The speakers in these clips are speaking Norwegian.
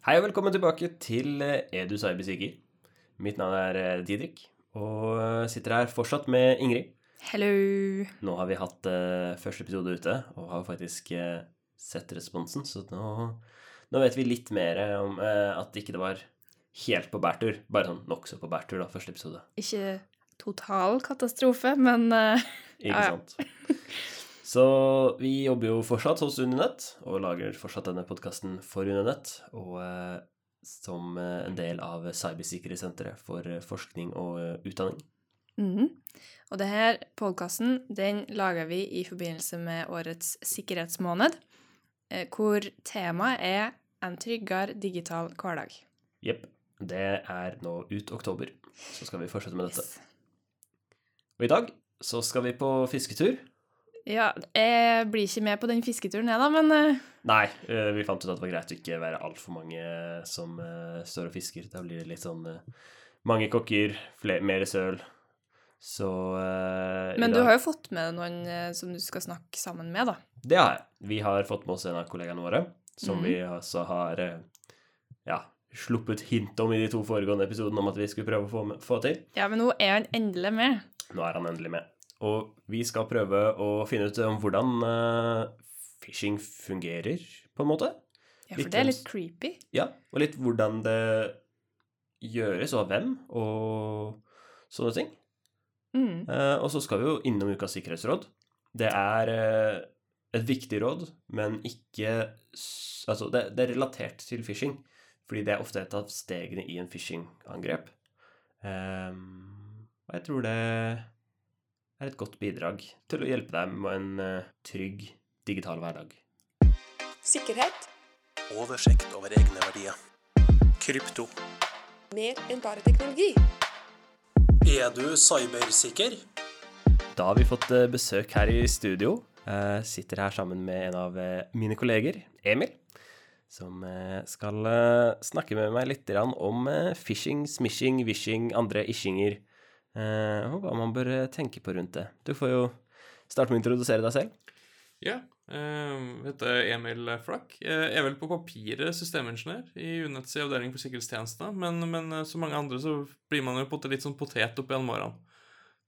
Hei og velkommen tilbake til eh, Edu Cybersikker. Mitt navn er eh, Didrik, og eh, sitter her fortsatt med Ingrid. Hello. Nå har vi hatt første episode ute, og har faktisk sett responsen, så nå, nå vet vi litt mer om eh, at ikke det var helt på bærtur. Bare sånn nokså på bærtur, da, første episode. Ikke total katastrofe, men Ikke sant? Så vi jobber jo fortsatt hos Uninett, og lager fortsatt denne podkasten for Uninett. Og eh, som eh, en del av Cybersikkerhetssenteret for eh, forskning og utdanning. utdanning. -hmm. Og denne podkasten, den lager vi i forbindelse med årets sikkerhetsmåned, eh, hvor temaet er en tryggere digital hverdag. Jepp. Det er nå ut oktober, så skal vi fortsette med dette. Og i dag så skal vi på fisketur. Ja, jeg blir ikke med på den fisketuren, jeg, da, men eh, Nei, eh, vi fant ut at det var greit å ikke være altfor mange som eh, står og fisker. Da blir det litt sånn mange kokker, flere, mer søl. Så Men du har jo fått med noen som du skal snakke sammen med, da. Det har jeg. Vi har fått med oss en av kollegaene våre, som mm. vi altså har ja, sluppet hint om i de to foregående episodene om at vi skulle prøve å få, med, få til. Ja, men nå er han endelig med. Nå er han endelig med. Og vi skal prøve å finne ut om hvordan eh, phishing fungerer, på en måte. Ja, for Litt det er litt creepy. Ja, og litt hvordan det gjøres, og av hvem, og sånne ting. Mm. Eh, og så skal vi jo innom Ukas sikkerhetsråd. Det er eh, et viktig råd, men ikke Altså, det, det er relatert til phishing, fordi det er ofte et av stegene i en phishing-angrep. Ehm, og jeg tror det er et godt bidrag til å hjelpe deg med en eh, trygg digital hverdag. Sikkerhet. Oversikt over egne verdier. Krypto. Mer enn bare teknologi. Er du cybersikker? Da har vi fått eh, besøk her i studio. Jeg sitter her sammen med en av eh, mine kolleger, Emil, som skal snakke med meg litt om phishing, smishing, wishing, andre ishinger, og hva man bør eh, tenke på rundt det. Du får jo starte med å introdusere deg selv. Ja, eh, jeg heter Emil Flakk. Jeg er vel på papiret systemingeniør i UNETs avdeling for sikkerhetstjenestene, men, men eh, som mange andre så blir man jo på litt sånn potet opp igjen almoraen.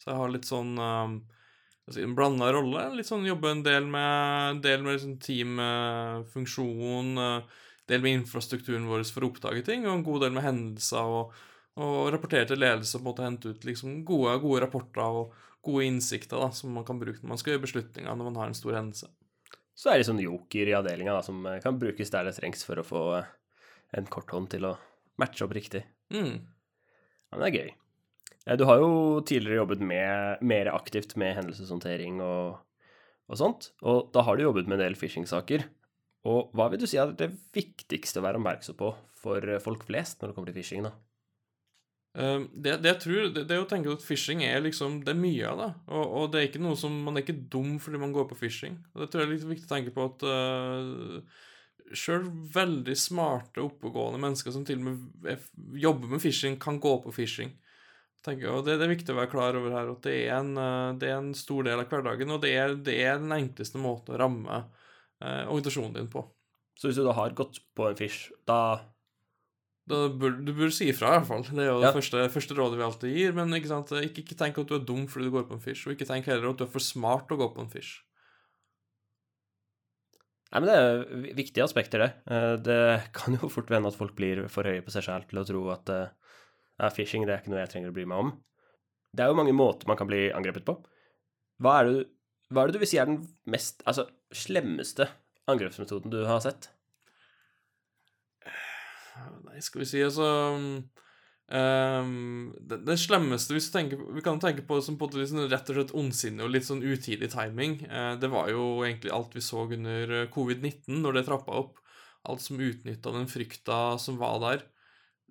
Så jeg har litt sånn eh, altså en blanda rolle. Litt sånn jobber en del med, en del med liksom teamfunksjon, del med infrastrukturen vår for å oppdage ting, og en god del med hendelser og, og rapporterer til ledelse og på en måte hente ut liksom gode, gode rapporter og gode innsikter da, som man kan bruke når man skal gjøre beslutninger når man har en stor hendelse. Så er det sånn joker i avdelinga som eh, kan brukes der det trengs for å få eh, en korthånd til å matche opp riktig. Mm. Men det er gøy. Du har jo tidligere jobbet med, mer aktivt med hendelseshåndtering og, og sånt, og da har du jobbet med en del phishing-saker. Og hva vil du si er det viktigste å være oppmerksom på for eh, folk flest når det kommer til phishing, da? Eh, det, det jeg tror, det, det er å tenke at phishing er liksom, det er mye av det. Og, og det er ikke noe som, man er ikke dum fordi man går på phishing. Og det tror jeg er litt viktig å tenke på at uh, sjøl veldig smarte, oppegående mennesker som til og med er, jobber med phishing, kan gå på phishing. Tenker, og det, det er viktig å være klar over her at det er en, eh, det er en stor del av hverdagen, og det er, det er den enkleste måten å ramme eh, organisasjonen din på. Så hvis du da har gått på fish, da Du burde si ifra, i hvert fall. Det er jo det første, første rådet vi alltid gir. Men ikke, sant? Ikke, ikke tenk at du er dum fordi du går på en fish, og ikke tenk heller at du er for smart til å gå på en fish. Nei, men det er vi- viktige aspekter, det. Eh, Det kan jo fort vende at folk blir for høye på seg selv til å tro at eh, ja, phishing det er ikke noe jeg trenger å bry meg om. Det er jo mange måter man kan bli angrepet på. Hva er det, hva er det du vil si er den mest, altså, slemmeste angrepsmetoden du har sett? Nei, skal vi si altså um, det, det slemmeste hvis du tenker, Vi kan tenke på det som på en måte sånn rett og slett ondsinne og litt sånn utidig timing. Uh, det var jo egentlig alt vi så under eh, covid-19, når det trappa opp. Alt som utnytta den frykta som var der.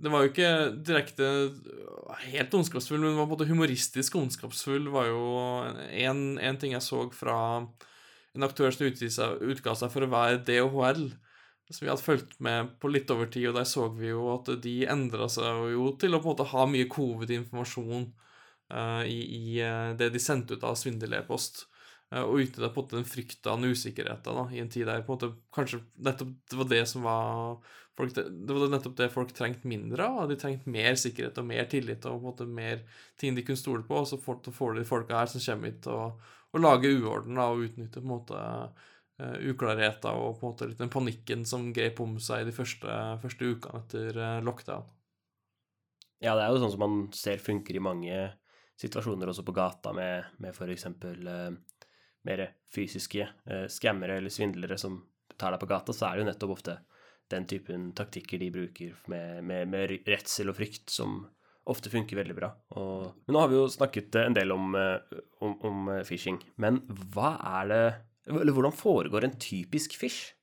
Det var jo ikke direkte øh, helt ondskapsfull, men det var på en måte humoristisk ondskapsfull. var jo en, en ting jeg så fra en aktør som utga seg for å være DHL, som vi hadde fulgt med på litt over tid, og der så vi jo at de endra seg jo til å på en måte ha mye covid-informasjon uh, i, i eh, det de sendte ut av svindel-e-post. Uh, og utnytta på en måte den frykta og usikkerheten i en tid der på en måte kanskje nettopp det var det som var folk, det var nettopp det folk trengte mindre av. De trengte mer sikkerhet og mer tillit og på en måte mer ting de kunne stole på. Og så får, får de folka her som kommer hit og, og lager uorden da, og utnytter på en måte uklarheter og på en måte litt den panikken som grep om seg de første, første ukene etter uh, lockdown. Ja, det er jo sånn som man ser funker i mange situasjoner også på gata med, med f.eks. Uh, mer fysiske uh, skammere eller svindlere som tar deg på gata, så er det jo nettopp ofte den typen taktikker de bruker med, med, med redsel og frykt, som ofte funker veldig bra. Og, men nå har vi jo snakket en del om, om, om phishing. Men hva er det Eller hvordan foregår en typisk fish?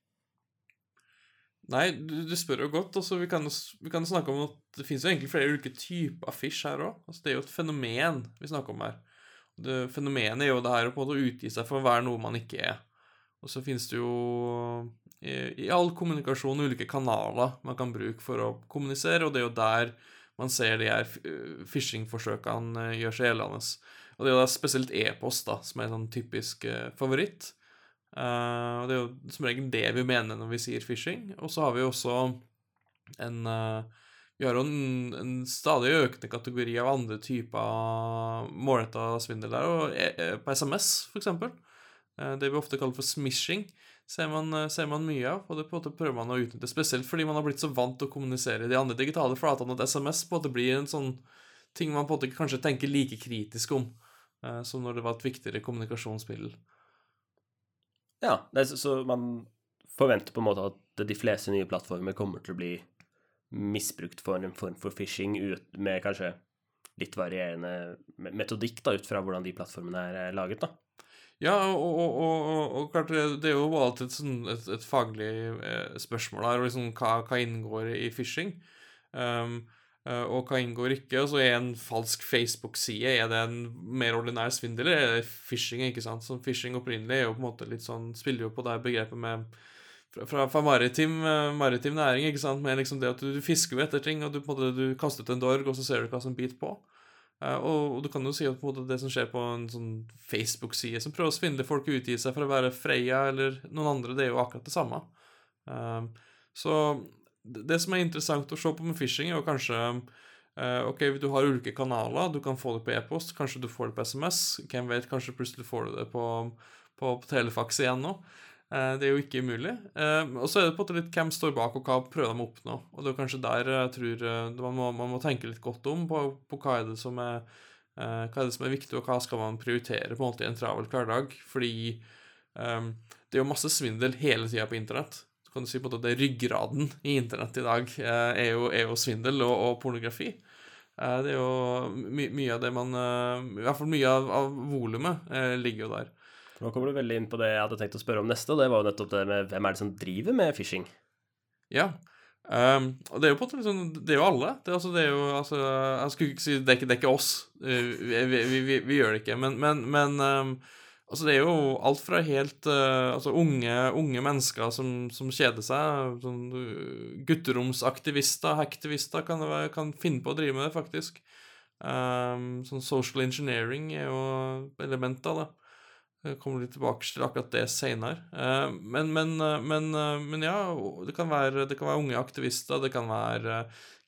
Nei, du, du, spør jo godt. altså Vi kan, vi kan snakke om at det finnes jo egentlig flere ulike typer fish her òg. Altså, det er jo et fenomen vi snakker om her. Det, fenomenet er jo det her å på en måte utgi seg for å være noe man ikke er. Og så finnes det jo i, i, all kommunikasjon ulike kanaler man kan bruke for å kommunisere, og det er jo der man ser de her phishing-forsøkene gjør seg gjeldende. Og det er jo da spesielt e-post da, som er en sånn typisk uh, favoritt. Uh, og det er jo som regel det vi mener når vi sier phishing. Og så har vi også en uh, Vi har jo en, en, stadig økende kategori av andre typer målretta svindel der, og e, på SMS, for eksempel. Uh, det vi ofte kaller for smishing, ser man, ser man mye av, og det på en måte prøver man å utnytte. Spesielt fordi man har blitt så vant til å kommunisere i de andre digitale flatene at SMS på en måte blir en sånn ting man på en måte kanskje tenker like kritisk om som når det var et viktigere kommunikasjonsmiddel. Ja, det, så man forventer på en måte at de fleste nye plattformer kommer til å bli misbrukt for en form for phishing med kanskje litt varierende metodikk da, ut fra hvordan de plattformene er laget, da. Ja, og, og, og, og klart, det er jo alltid et, sånn, et, et faglig eh, spørsmål her, liksom, hva, hva inngår i phishing? Um, Eh, og hva inngår ikke. Og så er en falsk Facebook-side er det en mer ordinær svindel, eller er det phishing? ikke sant? Så phishing opprinnelig er jo på en måte litt sånn, spiller jo på det begrepet med fra, fra maritim, eh, maritim, næring, ikke sant, med liksom det at du, du fisker jo etter ting, og du, på en måte, du kaster ut en dorg, og så ser du hva som biter på. Uh, og, og, du kan jo si at på en måte det som skjer på en sånn Facebook-side som prøver å svindle folk og utgi seg for å være Freya eller noen andre, det er jo akkurat det samme. Uh, så det som er interessant å se på med phishing, er jo kanskje uh, Ok, du har ulike kanaler. Du kan få det på e-post, kanskje du får det på SMS. Hvem vet, kanskje plutselig får du det på, på, på telefaks igjen nå. Uh, det er jo ikke umulig. Uh, og så er det på en måte litt hvem står bak, og hva prøver de å oppnå. Og det er kanskje der jeg tror man må, man, må, tenke litt godt om på, på hva er er hva er det som er viktig, og hva skal man prioritere på en måte i en travel hverdag? Fordi um, det er jo masse svindel hele tida på internett kan du si på det ryggraden i internett i dag eh, er jo, er jo svindel og, og, pornografi. Eh, det er jo my, mye av det man eh, I hvert fall mye av, av volumet ligger jo der. Nå kommer du veldig inn på det jeg hadde tenkt å spørre om neste, og det var jo nettopp det med hvem er det som driver med phishing? Ja. Um, og det er jo på en måte liksom, Det er jo alle. Det, altså, det er jo altså Jeg skulle ikke si det er ikke, det er ikke oss. Vi, vi, vi, vi, gjør det ikke. Men, men, men um, Altså, det er jo alt fra helt uh, altså unge, unge, mennesker som, som kjeder seg, sånn uh, gutteromsaktivister, hacktivister, kan, kan, finne på å drive med det, faktisk. Um, sånn social engineering er jo element av det. Jeg kommer litt tilbake til akkurat det seinere. Uh, men, men, men, men, ja, det kan, være, det kan, være, unge aktivister, det kan være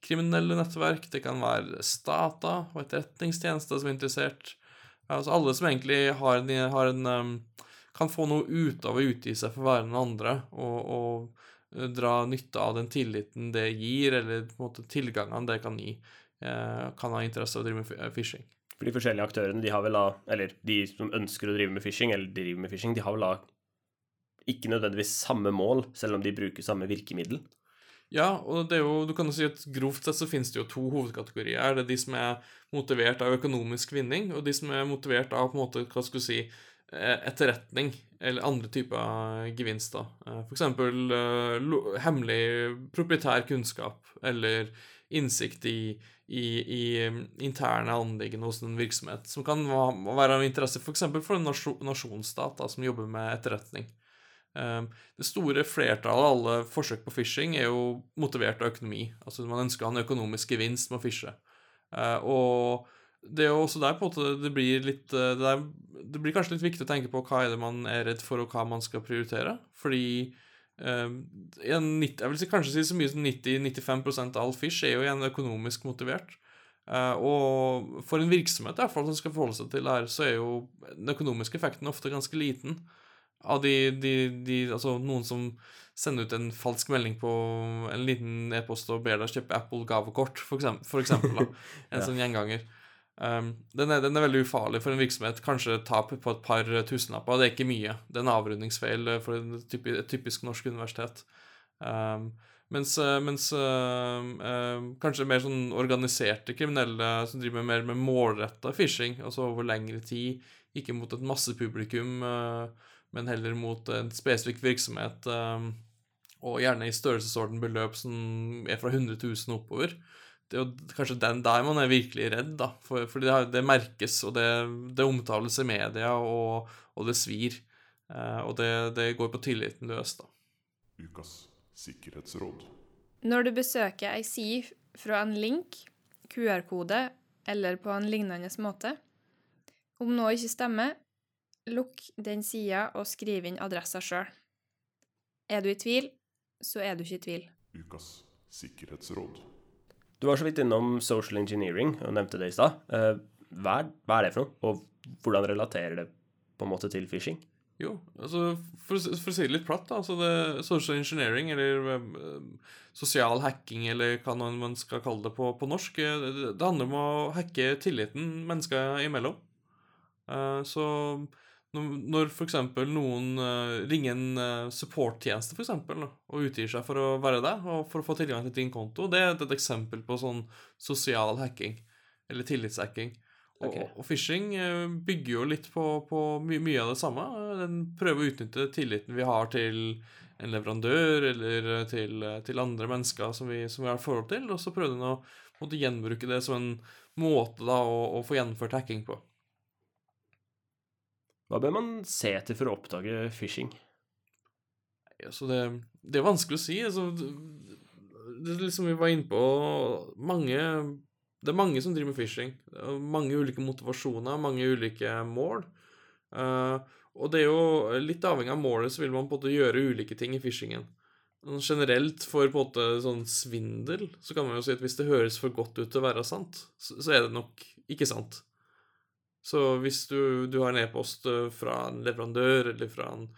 kriminelle nettverk, det kan være stater og etterretningstjenester som er interessert. Altså alle som egentlig har en, har en um, Kan få noe ut av å utgi seg for være den andre, og, og, uh, dra nytte av den tilliten det gir, eller på en måte tilgangene det kan gi, uh, kan ha interesse av å drive med phishing. For de forskjellige aktørene, de har vel da, eller de som ønsker å drive med phishing, eller driver med phishing, de har vel da ikke nødvendigvis samme mål, selv om de bruker samme virkemiddel? Ja, og det er jo, du kan jo si at grovt sett så finnes det jo to hovedkategorier. Det er de som er motivert av økonomisk vinning, og de som er motivert av på en måte, hva skal si, eh, etterretning eller andre typer gevinster. F.eks. for eksempel uh, hemmelig proprietær kunnskap eller innsikt i, i, i interne anliggender hos en virksomhet, som kan være av interesse f.eks. for en nasjonsstat da, som jobber med etterretning. Ehm, det store flertallet av alle forsøk på phishing er jo motivert av økonomi. Altså man ønsker å ha en økonomisk gevinst med å fishe. Eh, og det er jo også der på en måte det blir litt eh, det, er, det, blir kanskje litt viktig å tenke på hva er det man er redd for, og hva man skal prioritere. Fordi eh, 90, Jeg vil kanskje si så mye som 90-95% av all fish er jo igjen økonomisk motivert. Eh, og for en virksomhet i hvert fall, som skal forholde seg til det her, så er jo den økonomiske effekten ofte ganske liten. Av de, de, de Altså noen som sender ut en falsk melding på en liten e-post og ber deg kjøpe Apple gavekort, for eksempel. For eksempel da. En Ja. sånn gjenganger. Um, den, er, den er veldig ufarlig for en virksomhet. Kanskje tap på et par tusenlapper. Det er ikke mye. Det er en avrundingsfeil eh, for et typisk, et typisk norsk universitet. Um, mens, eh, mens øh, øh, kanskje mer sånn organiserte kriminelle som driver mer med målretta phishing, altså over lengre tid, ikke mot et massepublikum, eh, men heller mot en spesifikk virksomhet, eh, og gjerne i størrelsesorden beløp som er fra 100 000 oppover. Det er jo kanskje den der man er virkelig redd, da. For, for det, det merkes, og det, det omtales i media, og, og det svir. Eh, og det, det går på tilliten løs, da. Ukas sikkerhetsråd. Når du besøker ei side fra en link, QR-kode eller på en lignende måte, om noe ikke stemmer, lukk den sida og skriv inn adressa sjøl. Er du i tvil, så er du ikke i tvil. Ukas sikkerhetsråd. Du var så vidt innom social engineering og nevnte det i stad. Eh, Hva, er- hva er det for noe, og hvordan relaterer det på en måte til phishing? Jo, altså for, for å si det litt platt, da, altså det social engineering, eller eh, sosial hacking, eller hva man skal kalle det på, på norsk, eh, det, det handler om å hacke tilliten mennesker imellom. Uh, så når, når eksempel noen uh, ringer en uh, supporttjeneste, for eksempel, da, og utgir seg for å være det, og for å få tilgang til din konto, det er et eksempel på sånn sosial hacking, eller tillitshacking. Og, Ok. og phishing uh, bygger jo litt på, på my mye av det samme. Den prøver å utnytte tilliten vi har til en leverandør eller til, til andre mennesker som vi, som vi har et forhold til, og så prøver den å måtte gjenbruke det som en måte da, å, å få gjennomført hacking på. Hva bør man se etter for å oppdage phishing? Ja, det, det er vanskelig å si. Altså, det, er liksom vi var inne på mange, Det er mange som driver med phishing. Mange ulike motivasjoner, mange ulike mål. Uh, og det er jo litt avhengig av målet, så vil man på en måte gjøre ulike ting i phishingen. Generelt for på en måte sånn svindel, så kan man jo si at hvis det høres for godt ut til å være sant, så er det nok ikke sant. Så hvis du, du har en e-post eh, fra en leverandør eller fra en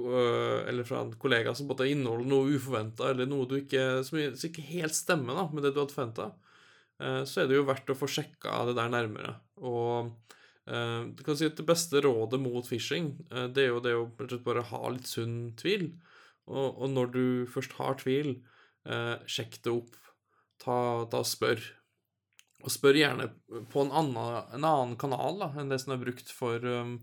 øh, eller fra en kollega som på en inneholder noe uforventa, eller noe ikke, som ikke helt stemmer da, med det du hadde forventa, så er det jo verdt å få sjekka det der nærmere. Og eh, du kan si at det beste rådet mot phishing, eh, det er jo det å bare ha litt sunn tvil. Og, og når du først har tvil, eh, sjekk det opp. Ta, ta og spør. Og spør gjerne på en annen, en annen kanal da, enn det som er brukt for, um,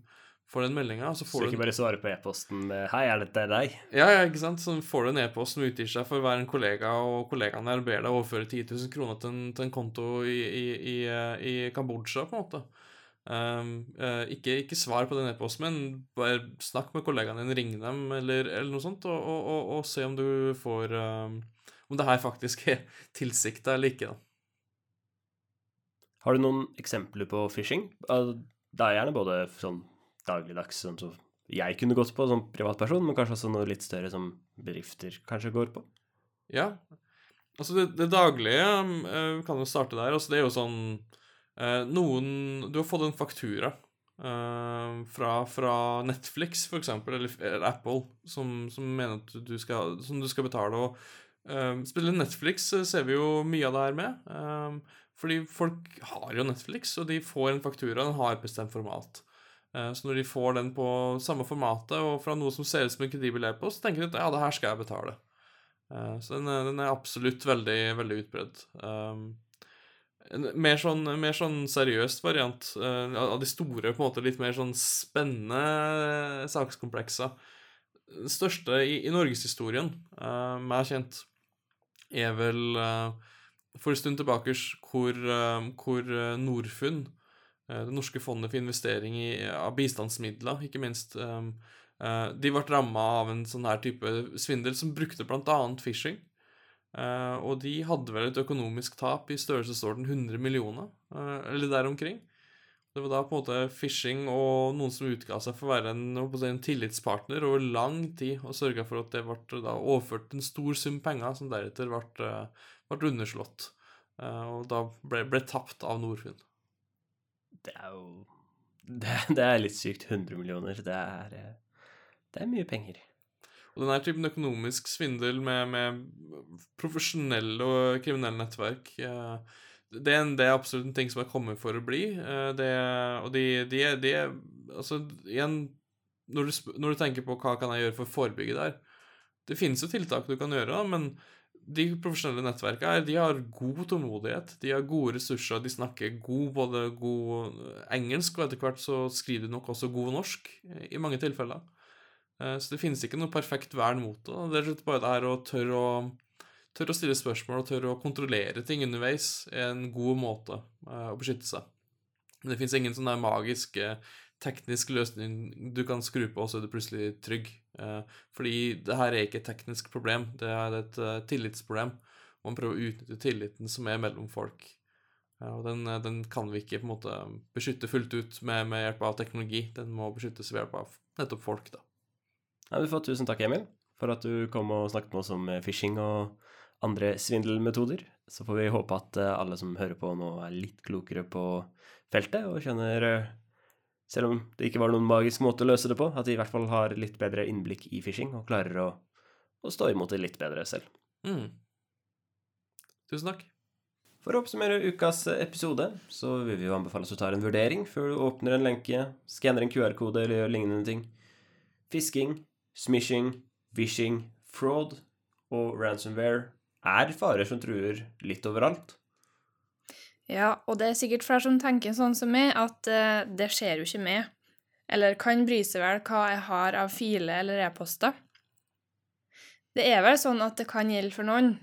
for den meldinga. Så Så du ikke bare svare på e-posten med 'Hei, er dette deg?' ja, ja, ikke sant? Så får du en e-post som utgir seg for å være en kollega, og kollegaen der ber deg overføre 10 000 kroner til en, til en konto i, i, i, i Kambodsja, på en måte. Um, uh, ikke, ikke svar på den e-posten, men bare snakk med kollegaen din, ring dem, eller, eller noe sånt, og, og, og, og se om du får um, Om det her faktisk er tilsikta eller ikke, da. Har du noen eksempler på phishing? Det er gjerne både sånn dagligdags, sånn som jeg kunne gått på som privatperson, men kanskje også noe litt større som bedrifter kanskje går på. Ja. Altså, det, det daglige uh, kan jo starte der. Altså, det er jo sånn uh, Noen Du har fått en faktura uh, fra, fra Netflix, for eksempel, eller, eller Apple, som, som mener at du skal, som du skal betale. Og spiller Netflix ser vi jo mye av det her med. Eh, fordi folk har jo Netflix, og de får en faktura, den har et bestemt format. Eh, Så når de får den på samme formatet og fra noe som ser ut som en kredibel e-post, tenker de at ja, det her skal jeg betale. Eh, Så den er, den er absolutt veldig, veldig utbredd. Um, en mer sånn, mer sånn seriøst variant eh, av de store, på en måte litt mer sånn spennende sakskomplekser. Den største i, i norgeshistorien, uh, meg kjent, er vel eh, for en stund tilbake hvor, eh, hvor eh, Norfund, eh, det norske fondet for investering i, av bistandsmidler, ikke minst, eh, eh, de ble ramma av en sånn her type svindel som brukte bl.a. phishing. Og de hadde vel et økonomisk tap i størrelsesorden 100 millioner, eller der omkring. Det var da på en måte phishing og noen som utga seg for å være en, en tillitspartner over lang tid, og sørga for at det ble overført en stor sum penger, som deretter ble, ble underslått. Eh, Og da ble, ble tapt av Norfund. Det er jo det, det er litt sykt. 100 millioner. Det er, eh, det er mye penger. Og denne typen økonomisk svindel med, med profesjonelle og kriminelle nettverk eh, det er, en, det er absolutt en ting som er kommet for å bli. Det, og de, de, de Altså, igjen når du, når du tenker på hva kan jeg gjøre for å forebygge der Det finnes jo tiltak du kan gjøre, da, men de profesjonelle de har god tålmodighet, de har gode ressurser, de snakker god, både god engelsk, og etter hvert så skriver de nok også god norsk, eh, i mange tilfeller. Eh, Så det finnes ikke noe perfekt vern mot det. Det er bare det her å tørre å, tørre å stille spørsmål og tørre å kontrollere ting underveis er en god måte eh, å beskytte seg. Men det finnes ingen sånn der magisk teknisk løsning du kan skru på, og så er du plutselig trygg. Eh, Fordi det her er ikke et teknisk problem, det er et eh, tillitsproblem. Man prøver å utnytte tilliten som er mellom folk. Og den, eh, den kan vi ikke på en måte beskytte fullt ut med, med hjelp av teknologi. Den må beskyttes ved hjelp av nettopp folk, da. Ja, du får tusen takk, Emil, for at du kom og snakket med oss om eh, phishing og andre svindelmetoder. Så får vi håpe at eh, alle som hører på nå, er litt klokere på feltet og skjønner eh, Selv om det ikke var noen magisk måte å løse det på, at de i hvert fall har litt bedre innblikk i phishing og klarer å, å stå imot det litt bedre selv. Mm. Tusen takk. For å oppsummere ukas episode, så vil vi jo anbefale at du tar en vurdering før du åpner en lenke, skanner en QR-kode eller gjør lignende ting. Fisking, smishing, vishing, fraud og ransomware er farer som truer litt overalt. Ja, og det er sikkert flere som tenker sånn som meg, at eh, det skjer jo ikke meg. Eller kan bry seg vel hva jeg har av filer eller e-poster. Det er vel sånn at det kan gjelde for noen,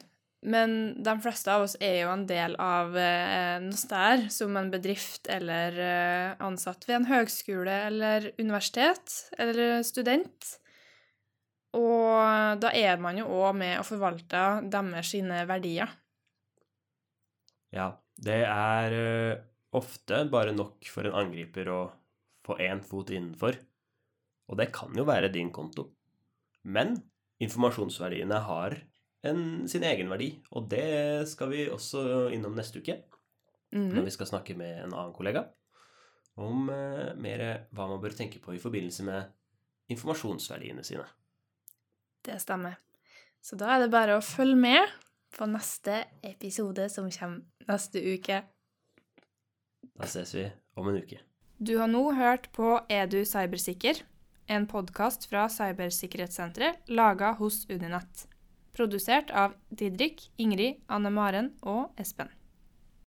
men de fleste av oss er jo en del av eh, noe sted, som en bedrift eller eh, ansatt ved en høgskole eller universitet eller student. Og da er man jo òg med å forvalte deres verdier. Ja, det er eh, ofte bare nok for en angriper å få én fot innenfor. Og det kan jo være din konto. Men informasjonsverdiene har en, sin egen verdi, og det skal vi også innom neste uke. Mhm. når vi skal snakke med en annen kollega om eh, mer hva man bør tenke på i forbindelse med informasjonsverdiene sine. Det stemmer. Så da er det bare å følge med på neste episode som kommer neste uke. Da ses vi om en uke. Du har nå hørt på Er du cybersikker? En podkast fra Cybersikkerhetssenteret laga hos Uninett. Produsert av Didrik, Ingrid, Anne Maren og Espen.